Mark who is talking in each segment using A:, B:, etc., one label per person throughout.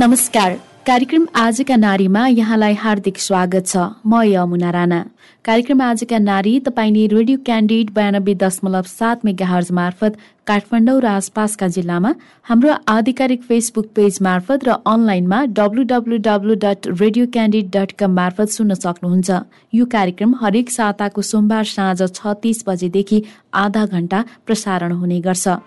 A: नमस्कार। कार्यक्रम आजका नारीमा यहाँलाई हार्दिक स्वागत छ। म यमुना राणा। कार्यक्रम आजका नारी तपाईँले रेडियो क्यान्डिड बयानब्बे दशमलव सात मेगाहर्ज मार्फत काठमाडौँ र आसपासका जिल्लामा हाम्रो आधिकारिक फेसबुक पेज मार्फत र अनलाइनमा W dot radio candid dot com मार्फत सुन्न सक्नुहुन्छ। यो कार्यक्रम हरेक साताको सोमबार साँझ छ तीस बजेदेखि आधा घण्टा प्रसारण हुने गर्छ।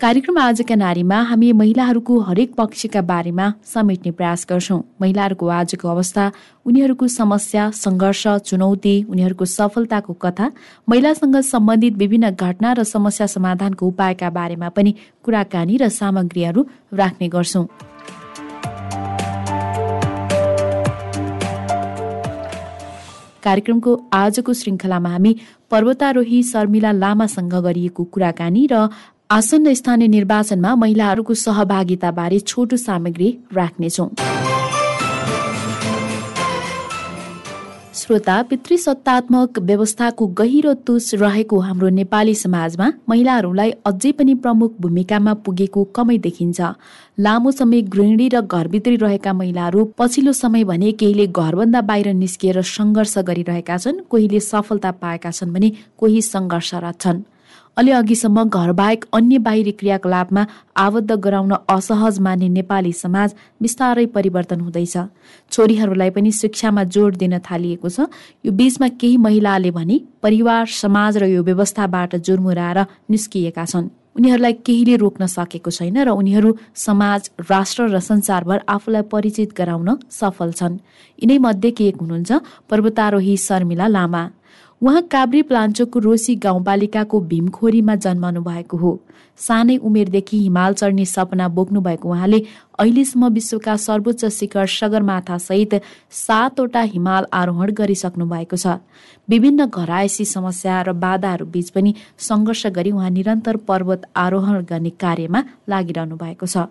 A: कार्यक्रम आजका नारीमा हामी महिलाहरूको हरेक पक्षका बारेमा समेट्ने प्रयास गर्छौँ। महिलाहरूको आजको अवस्था उनीहरूको समस्या सङ्घर्ष चुनौती उनीहरूको सफलताको कथा महिलासँग सम्बन्धित विभिन्न घटना र समस्या समाधानको उपायका बारेमा पनि कुराकानी र सामग्रीहरू राख्ने गर्छौँ। कार्यक्रमको आजको श्रृङ्खलामा हामी पर्वतारोही शर्मिला लामासँग गरिएको कुराकानी र आसन्न स्थानीय निर्वाचनमा महिलाहरूको सहभागिताबारे छोटो सामग्री राख्नेछौँ। श्रोता पितृसत्तात्मक व्यवस्थाको गहिरो तुस रहेको हाम्रो नेपाली समाजमा महिलाहरूलाई अझै पनि प्रमुख भूमिकामा पुगेको कमै देखिन्छ। लामो समय गृहिणी र घरभित्री रहेका महिलाहरू पछिल्लो समय भने केहीले घरभन्दा बाहिर निस्किएर सङ्घर्ष गरिरहेका छन् कोहीले सफलता पाएका छन् भने कोही सङ्घर्षरत छन्। अलि अघिसम्म घरबाहेक अन्य बाहिरी क्रियाकलापमा आबद्ध गराउन असहज मान्ने नेपाली समाज बिस्तारै परिवर्तन हुँदैछ। छोरीहरूलाई पनि शिक्षामा जोड दिन थालिएको छ। यो बीचमा केही महिलाले भने परिवार समाज र यो व्यवस्थाबाट जुर्मुराएर निस्किएका छन्। उनीहरूलाई केहीले रोक्न सकेको छैन र उनीहरू समाज राष्ट्र र संसारभर आफूलाई परिचित गराउन सफल छन्। यिनै मध्ये एक हुनुहुन्छ? पर्वतारोही शर्मिला लामा। उहाँ काभ्रे प्लान्चोकको रोसी गाउँपालिकाको भीमखोरीमा जन्मनु भएको हो। सानै उमेरदेखि हिमाल चढ्ने सपना बोक्नु भएको उहाँले अहिलेसम्म विश्वका सर्वोच्च शिखर सगरमाथा सहित सातवटा हिमाल आरोहण गरिसक्नु भएको छ। विभिन्न घरायसी समस्या र बाधाहरू बीच पनि सङ्घर्ष गरी उहाँ निरन्तर पर्वत आरोहण गर्ने कार्यमा लागिरहनु भएको छ।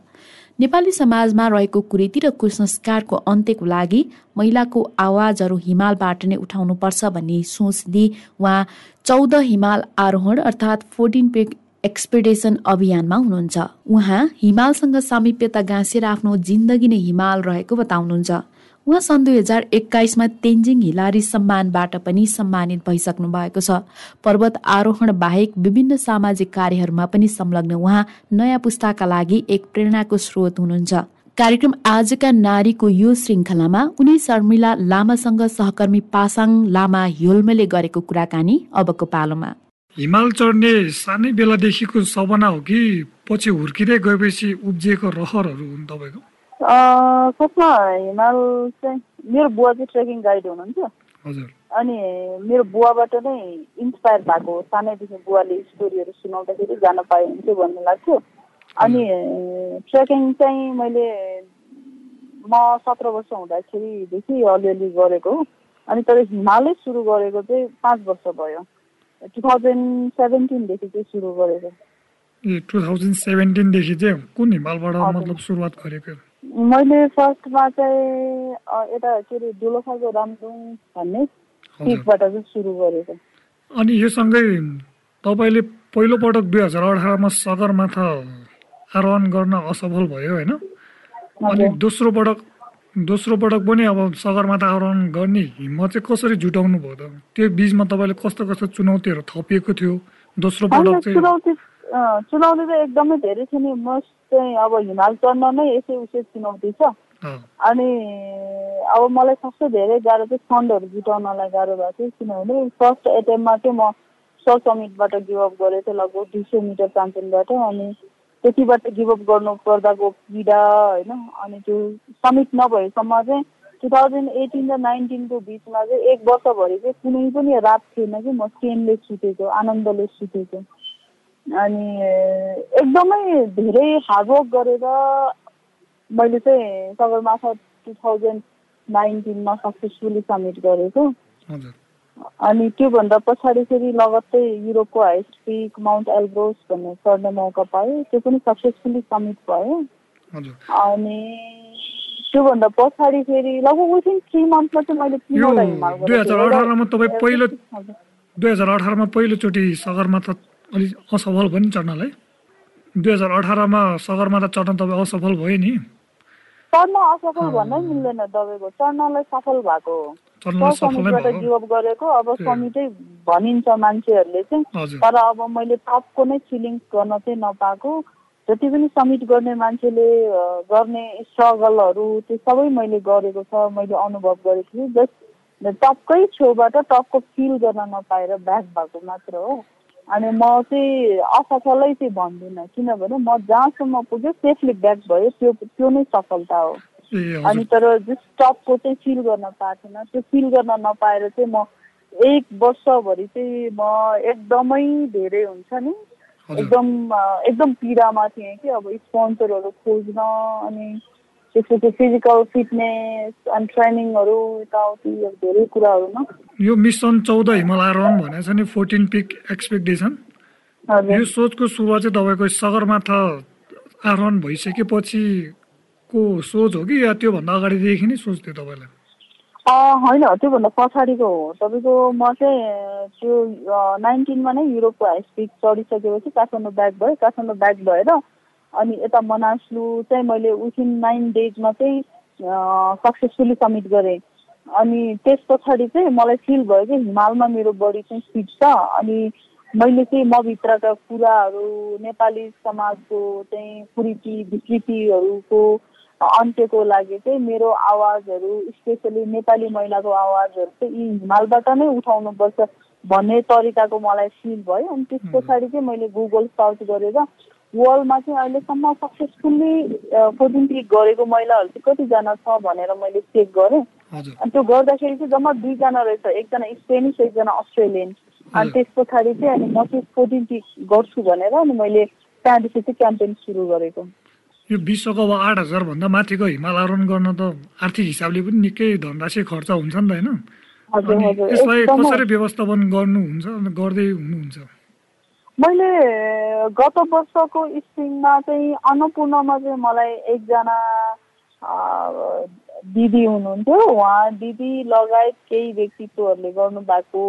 A: नेपाली समाजमा रहेको कुरीति र कुसंस्कारको अन्त्यको लागि महिलाको आवाजहरू हिमालबाट नै उठाउनुपर्छ भन्ने सोच दिई उहाँ चौध हिमाल आरोहण अर्थात् फोर्टिन पेक एक्सपेडिसन अभियानमा हुनुहुन्छ। उहाँ हिमालसँग सामिप्यता गाँसेर आफ्नो जिन्दगी नै हिमाल रहेको बताउनुहुन्छ। उहाँ सन् दुई हजार एक्काइसमा तेन्जिङ हिलारी सम्मानबाट पनि सम्मानित भइसक्नु भएको छ। पर्वत आरोहण बाहेक विभिन्न सामाजिक कार्यहरूमा पनि संलग्न उहाँ नयाँ पुस्ताका लागि एक प्रेरणाको स्रोत हुनुहुन्छ। कार्यक्रम आजका नारीको यो श्रृङ्खलामा उनी शर्मिला लामासँग सहकर्मी पासाङ लामा ह्योल्मेले गरेको कुराकानी अबको पालोमा।
B: हिमाल चढ्ने सानै बेलादेखिको सपना हो कि पछि हुर्किँदै गएपछि उब्जिएको रहरहरू हुन् तपाईँको?
C: खासमा हिमाल चाहिँ मेरो बुवा चाहिँ ट्रेकिङ गाइड हुनुहुन्छ। अनि मेरो बुवाबाट नै इन्सपायर भएको सानैदेखि बुवाले स्टोरीहरू सुनाउँदाखेरि जान पाए हुन्थ्यो भन्ने लाग्थ्यो। अनि ट्रेकिङ चाहिँ मैले म सत्र वर्ष हुँदाखेरिदेखि अलिअलि गरेको हो। अनि तर हिमालै सुरु गरेको चाहिँ पाँच वर्ष भयो। टु थाउजन्ड सेभेन्टिनदेखि चाहिँ सुरु गरेको।
B: ए टु थाउजन्ड सेभेन्टिनदेखि चाहिँ कुन हिमालबाट मतलब सुरुवात गरेको?
C: मैले फर्स्टमा चाहिँ यता के अरे डुलोखाको रामदुङ भन्ने पिकबाट चाहिँ सुरु गरेको।
B: अनि यो सँगै तपाईँले पहिलोपटक दुई हजार अठारमा सगरमाथा आरोहण गर्न असफल भयो होइन? अनि दोस्रो पटक दोस्रो पटक पनि अब सगरमाथा आरोहण गर्ने हिम्मत चाहिँ कसरी जुटाउनु भयो त? त्यो बिचमा तपाईँले कस्तो कस्तो चुनौतीहरू थपिएको थियो? दोस्रो पटक
C: चाहिँ चुनौती चाहिँ एकदमै धेरै थियो नि। मोस्ट चाहिँ अब हिमाल चढ्न नै यसै उसै चुनौती छ। अनि अब मलाई सबसे धेरै गाह्रो चाहिँ फन्डहरू जुटाउनलाई गाह्रो भएको थियो। किनभने फर्स्ट एटेम्पमा चाहिँ म सर समिटबाट गिभअप गरेको थिएँ लगभग दुई सय मिटर चाम्पियनबाट अनि त्यतिबाट गिभअप गर्नु पर्दाको पीडा होइन अनि त्यो समिट नभएसम्म चाहिँ टु थाउजन्ड एटिन र नाइन्टिनको बिचमा चाहिँ एक वर्षभरि चाहिँ कुनै पनि रात थिएन कि म चेनले सुतेको आनन्दले सुतेको। अनि एकदमै धेरै हार्डवर्क गरेर मैले चाहिँ सगरमाथा टु थाउजन्ड नाइन्टिनमा सक्सेसफुली सब्मिट गरेको। अनि त्योभन्दा पछाडि फेरि लगत्तै युरोपको हाइस्ट पिक माउन्ट एल्ब्रोस भन्ने चढ्ने मौका पाएँ त्यो पनि सक्सेसफुल्ली सब्मिट भयो। अनि त्योभन्दा पछाडि फेरि लगभग विथिन थ्री मन्थमा चाहिँ मैले
B: तिनवटा हिमाल दुई हजार अठारमा तपाईँ पहिलो दुई हजार अठारमा पहिलोचोटि सगरमाथा अलिक असफल पनि चढ्नलाई? दुई हजार अठारमा सगरमाथा चढ्न तपाईँ असफल भयो नि?
C: चढ्न असफल भन्नै मिल्दैन तपाईँको चढ्नलाई सफल भएको समिटबाट गिभ गरेको अब समिटै भनिन्छ मान्छेहरूले चाहिँ तर अब मैले टपको नै फिलिङ गर्न चाहिँ नपाएको। जति पनि समिट गर्ने मान्छेले गर्ने स्ट्रगलहरू त्यो सबै मैले गरेको छ मैले अनुभव गरेको छु। जस्ट टपकै छेउबाट टपको फिल गर्न नपाएर ब्याक भएको मात्र हो। अनि म चाहिँ असफलै चाहिँ भन्दिनँ। किनभने म जहाँसम्म पुग्यो सेफली ब्याक भयो त्यो त्यो नै सफलता हो। अनि तर जस टपको चाहिँ फिल गर्न पाएको थिएन त्यो फिल गर्न नपाएर चाहिँ म एक वर्षभरि चाहिँ म एकदमै धेरै हुन्छ नि। एकदम एकदम पीडामा थिएँ कि अब स्पोन्सरहरू खोज्न अनि त्यसपछि फिजिकल फिटनेस अनि ट्रेनिङहरू यताउति धेरै कुराहरूमा।
B: यो मिसन चौध हिमालय रन भनेको छ नि फोर्टिन पिक एक्सपेक्टेसन यो सोचको सुरुवात चाहिँ तपाईँको सगरमाथा आरोहण भइसकेपछिको सोच हो कि या त्योभन्दा अगाडिदेखि नै सोच थियो तपाईँलाई
C: होइन त्योभन्दा पछाडिको हो। तपाईँको म चाहिँ त्यो नाइन्टिनमा नै युरोपको हाई स्पिड चढिसकेपछि काठमाडौँ ब्याक भयो काठमाडौँ ब्याक भएर अनि यता मनास्लु चाहिँ मैले विथिन नाइन डेजमा चाहिँ सक्सेसफुली सब्मिट गरेँ। अनि त्यस पछाडि चाहिँ मलाई फिल भयो कि हिमालमा मेरो बडी चाहिँ फिट छ। अनि मैले चाहिँ म भित्रका कुराहरू नेपाली समाजको चाहिँ कुरीति विकृतिहरूको अन्त्यको लागि चाहिँ मेरो आवाजहरू स्पेसली नेपाली महिलाको आवाजहरू चाहिँ यी हिमालबाट नै उठाउनुपर्छ भन्ने तरिकाको मलाई फिल भयो। अनि त्यस पछाडि चाहिँ मैले गुगल सर्च गरेर वर्ल्डमा चाहिँ अहिलेसम्म सक्सेसफुल्ली फोर्टिन क्लिक गरेको महिलाहरू चाहिँ कतिजना छ भनेर मैले चेक गरेँ। अनि त्यो गर्दाखेरि चाहिँ जम्मा दुईजना रहेछ। एकजना स्पेनिस एकजना अस्ट्रेलियन अनि त्यस पछाडि चाहिँ अनि म चाहिँ फोर्टिन क्लिक गर्छु भनेर अनि मैले त्यहाँदेखि चाहिँ क्याम्पेन सुरु गरेको।
B: यो विश्वको अब आठ हजारभन्दा माथिको हिमाल आरोहण गर्न त आर्थिक हिसाबले पनि निकै धनराशि खर्च हुन्छ नि त होइन? यसलाई कसरी व्यवस्थापन गर्नुहुन्छ गर्दै हुनुहुन्छ?
C: मैले गत वर्षको स्प्रिङमा चाहिँ अन्नपूर्णमा चाहिँ मलाई एकजना दिदी हुनुहुन्थ्यो। उहाँ दिदी लगायत केही व्यक्तित्वहरूले गर्नुभएको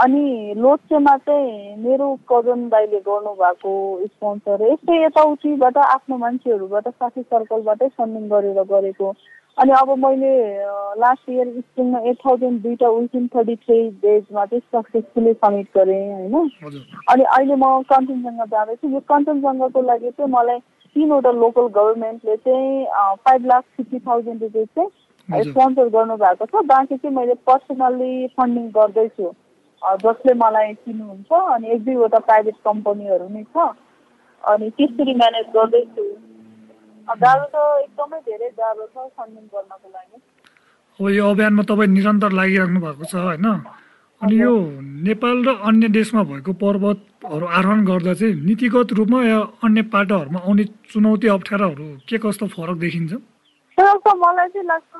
C: अनि लोचेमा चाहिँ मेरो कजन दाईले गर्नुभएको स्पोन्सर यस्तै यताउतिबाट आफ्नो मान्छेहरूबाट साथी सर्कलबाटै सन्डिङ गरेर गरेको। अनि अब मैले लास्ट इयर स्कुलमा एट थाउजन्ड दुईवटा विथिन थर्टी थ्री डेजमा चाहिँ सक्सेसफुली सब्मिट गरेँ होइन। अनि अहिले म कञ्चनजङ्घा जाँदैछु। यो कञ्चनजङ्घाको लागि चाहिँ मलाई तिनवटा लोकल गभर्मेन्टले चाहिँ फाइभ लाख फिफ्टी थाउजन्ड रुपियाँ चाहिँ स्पोन्सर गर्नुभएको छ। बाँकी चाहिँ मैले पर्सनल्ली फन्डिङ गर्दैछु। जसले मलाई चिन्नुहुन्छ अनि एक दुईवटा प्राइभेट कम्पनीहरू नै छ अनि त्यसरी म्यानेज गर्दैछु। गाह्रो त एकदमै धेरै गाह्रो छ फन्डिङ गर्नको लागि।
B: अब यो अभियानमा तपाईँ निरन्तर लागिराख्नु भएको छ होइन? अनि यो नेपाल र अन्य देशमा भएको पर्वतहरू आरोहण गर्दा चाहिँ नीतिगत रूपमा या अन्य पाटोहरूमा आउने चुनौती अप्ठ्याराहरू के कस्तो फरक देखिन्छ?
C: त मलाई चाहिँ लाग्छ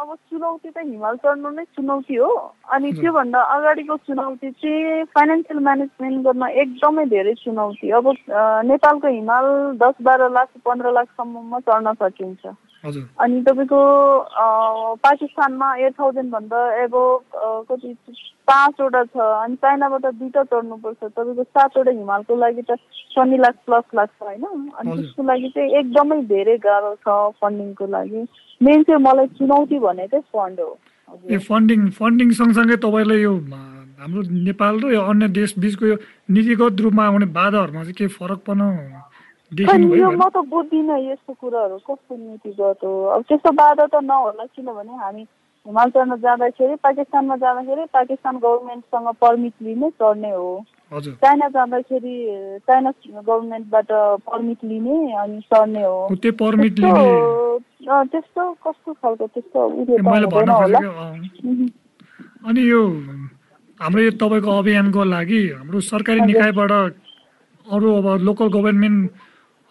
C: अब चुनौती त हिमाल चढ्नु नै चुनौती हो। अनि त्योभन्दा अगाडिको चुनौती चाहिँ फाइनेन्सियल म्यानेजमेन्ट गर्न एकदमै धेरै चुनौती। अब नेपालको हिमाल दस बाह्र लाख पन्ध्र लाखसम्ममा चढ्न सकिन्छ। अनि तपाईँको पाकिस्तानमा एट थाउजन्डभन्दा एब कति पाँचवटा छ। अनि चाइनाबाट दुईवटा चढ्नुपर्छ। तपाईँको सातवटा हिमालको लागि त शनि लाख प्लस लाग्छ होइन? अनि त्यसको लागि चाहिँ एकदमै धेरै गाह्रो छ फन्डिङको लागि। मेन चाहिँ मलाई चुनौती भनेकै फन्ड हो।
B: ए फन्डिङ फन्डिङ सँगसँगै तपाईँलाई यो हाम्रो नेपाल र यो अन्य देश बिचको यो नीतिगत रूपमा आउने बाधाहरूमा चाहिँ के फरक पर्न
C: यो म त बुझ्दिनँ यस्तो कुराहरू कस्तो नीतिगत हो अब त्यस्तो बाधा त नहोला किनभने हामी हिमाल चढ्न जाँदाखेरि पाकिस्तानमा जाँदाखेरि पाकिस्तान गभर्मेन्टसँग पर्मिट लिने चढ्ने हो चाइना जाँदाखेरि चाइना गभर्मेन्टबाट पर्मिट लिने अनि चढ्ने हो त्यस्तो कस्तो खालको त्यस्तो
B: अनि यो हाम्रो यो तपाईँको अभियानको लागि हाम्रो सरकारी निकायबाट अरू अब लोकल गभर्मेन्ट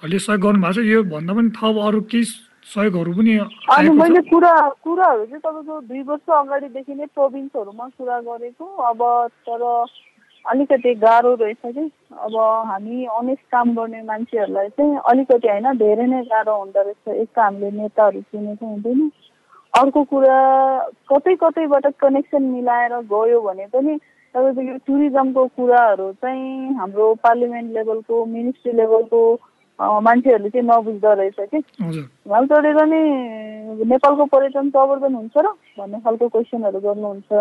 B: अहिले सहयोग गर्नु भएको छ। यो भन्दा पनि थप अरू केही सहयोगहरू पनि
C: अनि मैले कुरा कुराहरू चाहिँ तपाईँको दुई वर्ष अगाडिदेखि नै प्रोभिन्सहरूमा कुरा गरेको। अब तर अलिकति गाह्रो रहेछ कि। अब हामी अनेक काम गर्ने मान्छेहरूलाई चाहिँ अलिकति होइन धेरै नै गाह्रो हुँदो रहेछ। एक त हामीले नेताहरू चिनेको हुँदैन। अर्को कुरा कतै कतैबाट कनेक्सन मिलाएर गयो भने पनि तपाईँको यो टुरिज्मको कुराहरू चाहिँ हाम्रो पार्लिमेन्ट लेभलको मिनिस्ट्री लेभलको मान्छेहरूले चाहिँ नबुझ्दो रहेछ कि। हिमाल चढेर नि नेपालको पर्यटन प्रवर्धन हुन्छ र भन्ने खालको क्वेसनहरू गर्नुहुन्छ।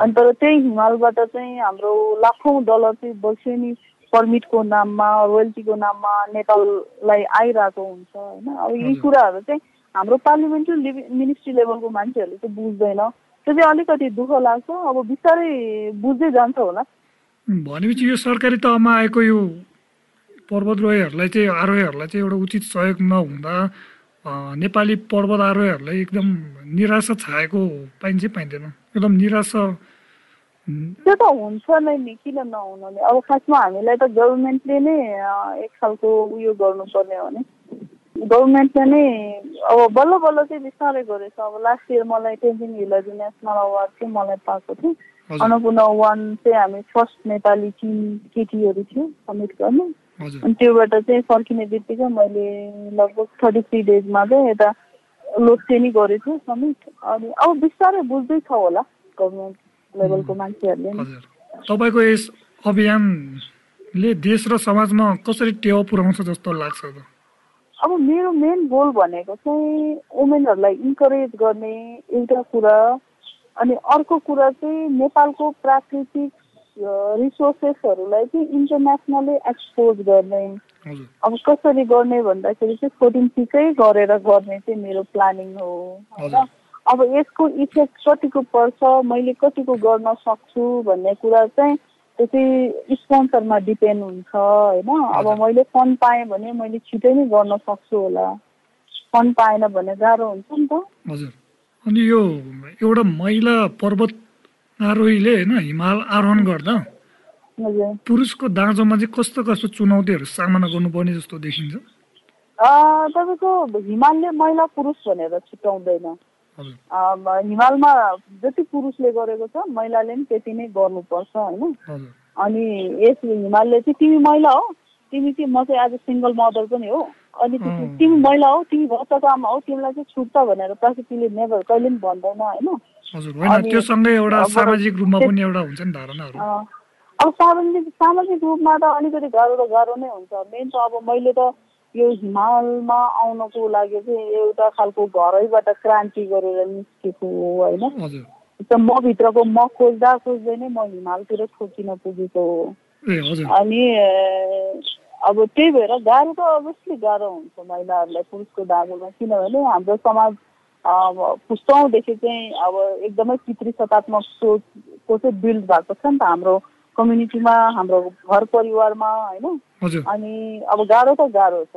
C: अनि तर त्यही हिमालबाट चाहिँ हाम्रो लाखौँ डलर चाहिँ वर्षेनी पर्मिटको नाममा रोयल्टीको नाममा नेपाललाई आइरहेको हुन्छ होइन? अब यी कुराहरू चाहिँ हाम्रो पार्लिमेन्ट्री मिनिस्ट्री लेभलको मान्छेहरूले चाहिँ बुझ्दैन। त्यो चाहिँ अलिकति दुःख लाग्छ। अब बिस्तारै बुझ्दै जान्छ होला।
B: भनेपछि यो सरकारी तहमा आएको यो पर्वतरोहीहरूलाई चाहिँ आरोहीहरूलाई चाहिँ एउटा उचित सहयोग नहुँदा नेपाली पर्वत आरोहीहरूलाई एकदम निराशा छाएको पाइन्छ पाइँदैन? एकदम निराशा
C: त्यो त हुन्छ नै नि किन नहुनु नि? अब खासमा हामीलाई त गभर्मेन्टले नै एक खालको उयो गर्नुपर्ने हो नि। गभर्मेन्टले नै अब बल्ल बल्ल चाहिँ बिस्तारै गरेछ। अब लास्ट इयर मलाई टेन्जिङ हिलरी नेसनल अवार्ड चाहिँ मलाई पाएको थियो। अन्नपूर्ण वान चाहिँ हामी फर्स्ट नेपाली टिम केटीहरू थियो सब्मिट गर्ने। अनि त्योबाट चाहिँ फर्किने बित्तिकै मैले लगभग थर्टी थ्री डेजमा चाहिँ यता लोड गरेको थिएँ समिट अनि अब बिस्तारै बुझ्दैछ होला गभर्मेन्ट लेभलको मान्छेहरूले।
B: तपाईँको यस अभियानले देश र समाजमा कसरी टेवा पुऱ्याउँछ जस्तो लाग्छ
C: अब मेरो मेन गोल भनेको चाहिँ वुमेनहरूलाई इन्करेज गर्ने एउटा कुरा। अनि अर्को कुरा चाहिँ नेपालको प्राकृतिक रिसोर्सेसहरूलाई चाहिँ इन्टरनेसनली एक्सपोज गर्ने अब कसरी गर्ने भन्दाखेरि चाहिँ फोर्टिन सिकै गरेर गर्ने चाहिँ मेरो प्लानिङ हो होइन? अब यसको इफेक्ट कतिको पर्छ मैले कतिको गर्न सक्छु भन्ने कुरा चाहिँ त्यो चाहिँ स्पोन्सरमा डिपेन्ड हुन्छ होइन? अब मैले फन्ड पाएँ भने मैले छिटै नै गर्न सक्छु होला। फन्ड पाएन भने गाह्रो हुन्छ नि त।
B: हजुर। अनि यो एउटा महिला पर्वत आरोहीले होइन हिमाल आरोहण गर्दा पुरुषको दाँजोमा चाहिँ कस्तो कस्तो चुनौतीहरू सामना गर्नुपर्ने जस्तो देखिन्छ?
C: तपाईँको हिमालले महिला पुरुष भनेर छुट्याउँदैन। हिमालमा जति पुरुषले गरेको छ महिलाले पनि त्यति नै गर्नुपर्छ होइन? अनि यस हिमालले चाहिँ तिमी महिला हो तिमी चाहिँ म चाहिँ आज सिङ्गल मदर पनि हो। अनि तिमी महिला हो तिमी भर्ताको आमा हो तिमीलाई चाहिँ छुट्छ भनेर प्रकृतिले नेभर कहिले पनि भन्दैन
B: होइन? सामाजिक रूपमा पनि एउटा हुन्छ नि धारणाहरू
C: अब सामाजिक सामाजिक रूपमा त अलिकति गाह्रो त गाह्रो नै हुन्छ। मेन त अब मैले त यो हिमालमा आउनको लागि चाहिँ एउटा खालको घरैबाट क्रान्ति गरेर निस्केको हो होइन? म भित्रको म खोज्दा खोज्दै नै म हिमालतिर ठोकिन पुगेको हो। अनि अब त्यही भएर गाह्रो त अभियसली गाह्रो हुन्छ महिलाहरूलाई पुरुषको दागोमा किनभने हाम्रो समाज पुस्तौँदेखि चाहिँ अब एकदमै पितृ सोचको चाहिँ बिल्ड भएको छ नि त हाम्रो कम्युनिटीमा हाम्रो घर परिवारमा होइन? अनि अब गाह्रो त गाह्रो छ।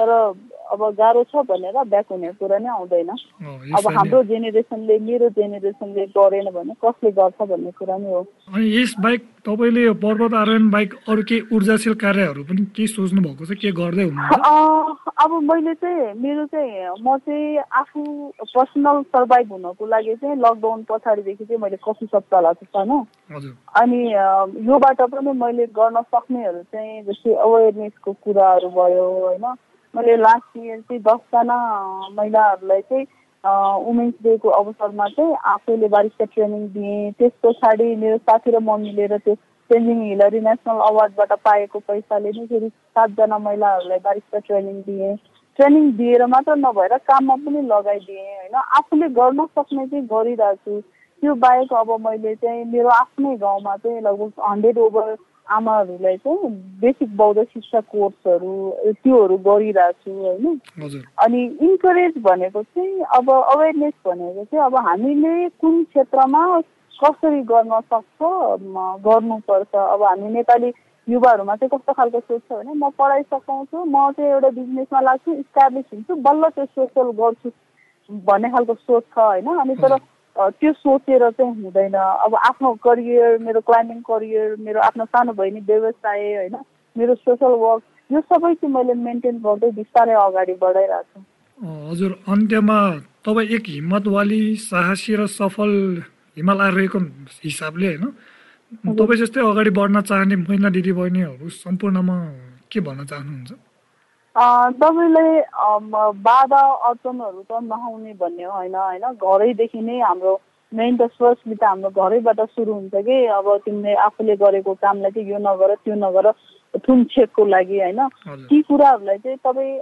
C: तर अब गाह्रो छ भनेर ब्याक हुने कुरा नै आउँदैन। अब हाम्रो जेनेरेसनले मेरो जेनेरेसनले गरेन भने कसले गर्छ भन्ने कुरा नै हो।
B: अनि यस बाहेक तपाईँले पर्वत आरोहण बाहेक अरू केही ऊर्जाशील कार्यहरू पनि के सोच्नु भएको छ? के गर्दै हुनुहुन्छ?
C: अब मैले चाहिँ मेरो चाहिँ म चाहिँ आफू पर्सनल सर्भाइभ हुनको लागि चाहिँ लकडाउन पछाडिदेखि चाहिँ मैले कफी सप चलाएको छ होइन। अनि योबाट पनि मैले गर्न सक्नेहरू चाहिँ जस्तै अवेरनेसको कुराहरू भयो होइन। मैले लास्ट इयर चाहिँ दसजना महिलाहरूलाई चाहिँ वुमेन्स डेको अवसरमा चाहिँ आफैले बारिस्ता ट्रेनिङ दिएँ। त्यस पछाडि मेरो साथी र म मिलेर त्यो चेन्जिङ हिलरी नेसनल अवार्डबाट पाएको पैसाले नै फेरि सातजना महिलाहरूलाई बारिस्ता ट्रेनिङ दिएँ। ट्रेनिङ दिएर मात्र नभएर काममा पनि लगाइदिएँ होइन। आफूले गर्न सक्ने चाहिँ गरिरहेको छु त्यो बाहेक अब मैले चाहिँ मेरो आफ्नै गाउँमा चाहिँ लगभग हन्ड्रेड ओभर आमाहरूलाई चाहिँ बेसिक बौद्ध शिक्षा कोर्सहरू त्योहरू गरिरहेको छु होइन। अनि इन्करेज भनेको चाहिँ अब अवेरनेस भनेको चाहिँ अब हामीले कुन क्षेत्रमा कसरी गर्न सक्छ गर्नुपर्छ। अब हामी नेपाली युवाहरूमा चाहिँ कस्तो खालको सोच छ भने म पढाइ सघाउँछु म चाहिँ एउटा बिजनेसमा लाग्छु इस्टाब्लिस हुन्छु बल्ल त्यो सोसल गर्छु भन्ने खालको सोच छ होइन। अनि तर त्यो सोचेर चाहिँ हुँदैन। अब आफ्नो करियर मेरो क्लाइम्बिङ करियर मेरो आफ्नो सानो बहिनी व्यवसाय होइन मेरो सोसल वर्क यो सबै चाहिँ मैले मेन्टेन गर्दै बिस्तारै अगाडि बढाइरहेको
B: छु। हजुर अन्त्यमा तपाईँ एक हिम्मतवाली साहसी र सफल हिमाल हिसाबले होइन? तपाईँ जस्तै अगाडि बढ्न चाहने महिला दिदीबहिनीहरू सम्पूर्णमा के भन्न चाहनुहुन्छ?
C: तपाईँलाई बाधा अडचनहरू त नआउने भन्ने होइन होइन? घरैदेखि नै हाम्रो मेन त फर्स्टली त हाम्रो घरैबाट सुरु हुन्छ कि? अब तिमीले आफूले गरेको कामलाई चाहिँ यो नगर त्यो नगर थुनछेकको लागि होइन? ती कुराहरूलाई चाहिँ तपाईँ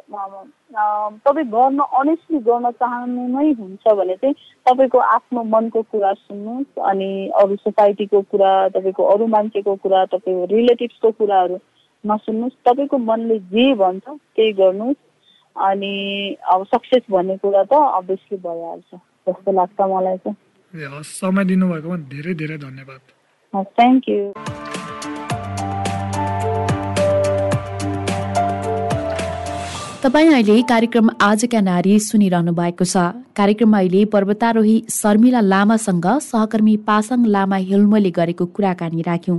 C: तपाईँ गर्न अनेस्टली गर्न चाहनु नै हुन्छ भने चाहिँ तपाईँको आफ्नो मनको कुरा सुन्नुहोस् अनि अरू सोसाइटीको कुरा तपाईँको अरू मान्छेको कुरा तपाईँको रिलेटिभ्सको कुराहरू नसुन्नुहोस् तपाईँको मनले जे भन्छ त्यही गर्नुहोस्। अनि अब सक्सेस भन्ने कुरा त अभियसली भइहाल्छ जस्तो लाग्छ मलाई चाहिँ
B: समय दिनुभएकोमा धेरै धेरै धन्यवाद।
C: थ्याङ्क यू
A: तपाईँ अहिले कार्यक्रम आजका नारी सुनिरहनु भएको छ। कार्यक्रममा अहिले पर्वतारोही शर्मिला लामासँग सहकर्मी पासाङ लामा हिल्मोले गरेको कुराकानी राख्यौं।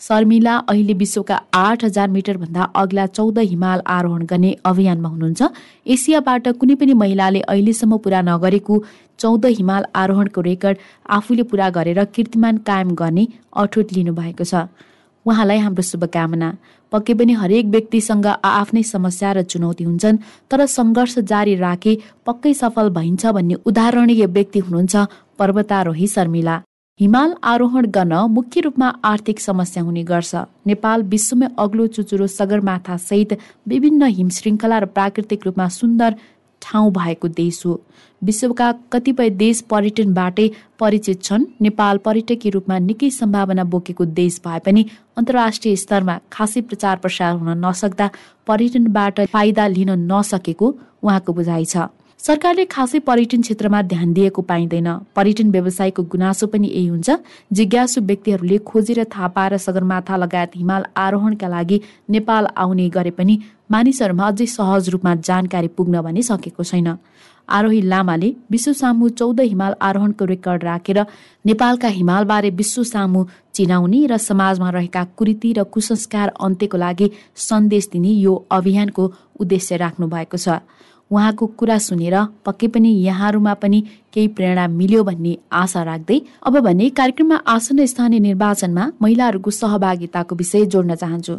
A: शर्मिला अहिले विश्वका आठ हजार मिटरभन्दा अग्ला चौध हिमाल आरोहण गर्ने अभियानमा हुनुहुन्छ। एसियाबाट कुनै पनि महिलाले अहिलेसम्म पूरा नगरेको चौध हिमाल आरोहणको रेकर्ड आफूले पूरा गरेर कीर्तिमान कायम गर्ने अठोट लिनुभएको छ। उहाँलाई हाम्रो शुभकामना। पक्कै पनि हरेक व्यक्तिसँग आफ्नै समस्या र चुनौती हुन्छन् तर सङ्घर्ष जारी राखे पक्कै सफल भइन्छ भन्ने उदाहरणीय व्यक्ति हुनुहुन्छ पर्वतारोही शर्मिला। हिमाल आरोहण गर्न मुख्य रूपमा आर्थिक समस्या हुने गर्छ। नेपाल विश्वमै अग्लो चुचुरो सगरमाथा सहित विभिन्न हिमश्रृङ्खला र प्राकृतिक रूपमा सुन्दर ठाउँ भएको देश हो। विश्वका कतिपय देश पर्यटनबाटै परिचित छन्। नेपाल पर्यटकीय रूपमा निकै सम्भावना बोकेको देश भए पनि अन्तर्राष्ट्रिय स्तरमा खासै प्रचार प्रसार हुन नसक्दा पर्यटनबाट फाइदा लिन नसकेको उहाँको बुझाइ छ। सरकारले खासै पर्यटन क्षेत्रमा ध्यान दिएको पाइँदैन। पर्यटन व्यवसायको गुनासो पनि यही हुन्छ। जिज्ञासु व्यक्तिहरूले खोजेर थाहा पाएर सगरमाथा लगायत हिमाल आरोहणका लागि नेपाल आउने गरे पनि मानिसहरूमा अझै सहज रूपमा जानकारी पुग्न भने सकेको छैन। आरोही लामाले विश्व सामु चौध हिमाल आरोहणको रेकर्ड राखेर नेपालका हिमालबारे विश्व सामु चिनाउने र समाजमा रहेका कुरीति र कुसंस्कार अन्त्यको लागि सन्देश दिने यो अभियानको उद्देश्य राख्नु भएको छ। उहाँको कुरा सुनेर पक्कै पनि यहाँहरूमा पनि केही प्रेरणा मिल्यो भन्ने आशा राख्दै अब भने कार्यक्रममा आसन्न स्थानीय निर्वाचनमा महिलाहरूको सहभागिताको विषय जोड्न चाहन्छु।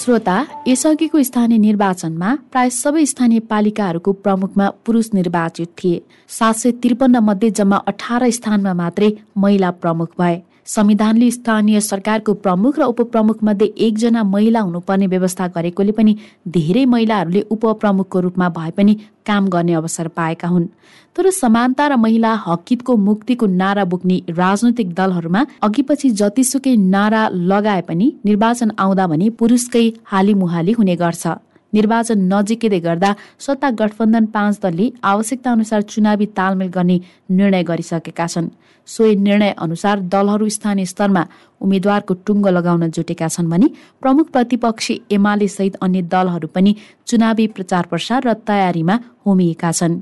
A: श्रोता यसअघिको स्थानीय निर्वाचनमा प्राय सबै स्थानीय पालिकाहरूको प्रमुखमा पुरुष निर्वाचित थिए। सात सय त्रिपन्न मध्ये जम्मा अठार स्थानमा मात्रै महिला प्रमुख भए। संविधानले स्थानीय सरकारको प्रमुख र उपप्रमुख मध्ये एकजना महिला हुनुपर्ने व्यवस्था गरेकोले पनि धेरै महिलाहरूले उपप्रमुखको रूपमा भए पनि काम गर्ने अवसर पाएका हुन्। तर समानता र महिला हकितको मुक्तिको नारा बोक्ने राजनैतिक दलहरूमा अघिपछि जतिसुकै नारा लगाए पनि निर्वाचन आउँदा भने पुरुषकै हालीमुहाली हुने गर्छ। निर्वाचन नजिकै गर्दा सत्ता गठबन्धन पाँच दलले आवश्यकता अनुसार चुनावी तालमेल गर्ने निर्णय गरिसकेका छन्। सोही निर्णय अनुसार दलहरू स्थानीय स्तरमा उम्मेद्वारको टुङ्गो लगाउन जुटेका छन् भने प्रमुख प्रतिपक्षी एमाले सहित अन्य दलहरू पनि चुनावी प्रचार प्रसार र तयारीमा होमिएका छन्।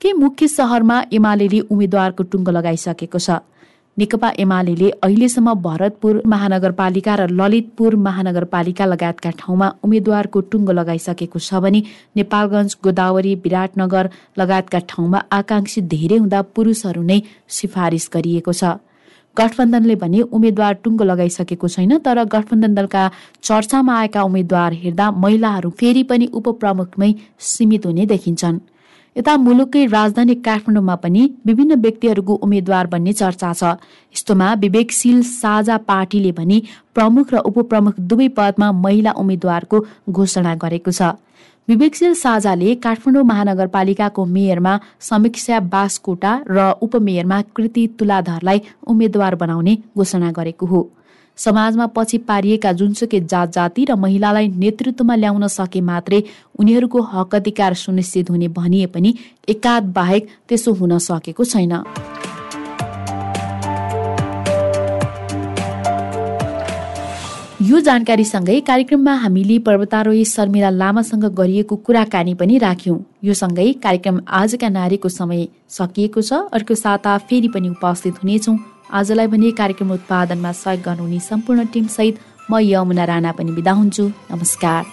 A: केही मुख्य सहरमा एमाले उम्मेद्वारको टुङ्गो लगाइसकेको छ? नेकपा एमाले अहिलेसम्म भरतपुर महानगरपालिका र ललितपुर महानगरपालिका लगायतका ठाउँमा उम्मेद्वारको टुङ्गो लगाइसकेको छ भने नेपालगञ्ज गोदावरी विराटनगर लगायतका ठाउँमा आकांक्षी धेरै हुँदा पुरुषहरू नै सिफारिस गरिएको छ। गठबन्धनले भने उम्मेद्वार टुङ्गो लगाइसकेको छैन तर गठबन्धन दलका चर्चामा आएका उम्मेद्वार हेर्दा महिलाहरू फेरि पनि उपप्रमुखमै सीमित हुने देखिन्छन्। यता मुलुककै राजधानी काठमाडौँमा पनि विभिन्न व्यक्तिहरूको उम्मेद्वार बन्ने चर्चा छ। यस्तोमा विवेकशील साझा पार्टीले भने प्रमुख र उपप्रमुख दुवै पदमा महिला उम्मेद्वारको घोषणा गरेको छ। विवेकशील साझाले काठमाडौँ महानगरपालिकाको मेयरमा समीक्षा बासकोटा र उपमेयरमा कृति तुलाधरलाई उम्मेद्वार बनाउने घोषणा गरेको हो। समाजमा पछि पारिएका जुनसुकै जात जाति र महिलालाई नेतृत्वमा ल्याउन सके मात्रै उनीहरूको हक अधिकार सुनिश्चित हुने भनिए पनि एकाध बाहेक त्यसो हुन सकेको छैन। यो जानकारीसँगै कार्यक्रममा हामीले पर्वतारोही शर्मिला लामासँग गरिएको कुराकानी पनि राख्यौं। यो सँगै कार्यक्रम आजका नारीको समय सकिएको छ। अर्को साता फेरि पनि उपस्थित हुनेछौँ। आजलाई भने कार्यक्रम उत्पादनमा सहयोग गर्नुहुने सम्पूर्ण टिमसहित म यमुना राणा पनि बिदा हुन्छु। नमस्कार।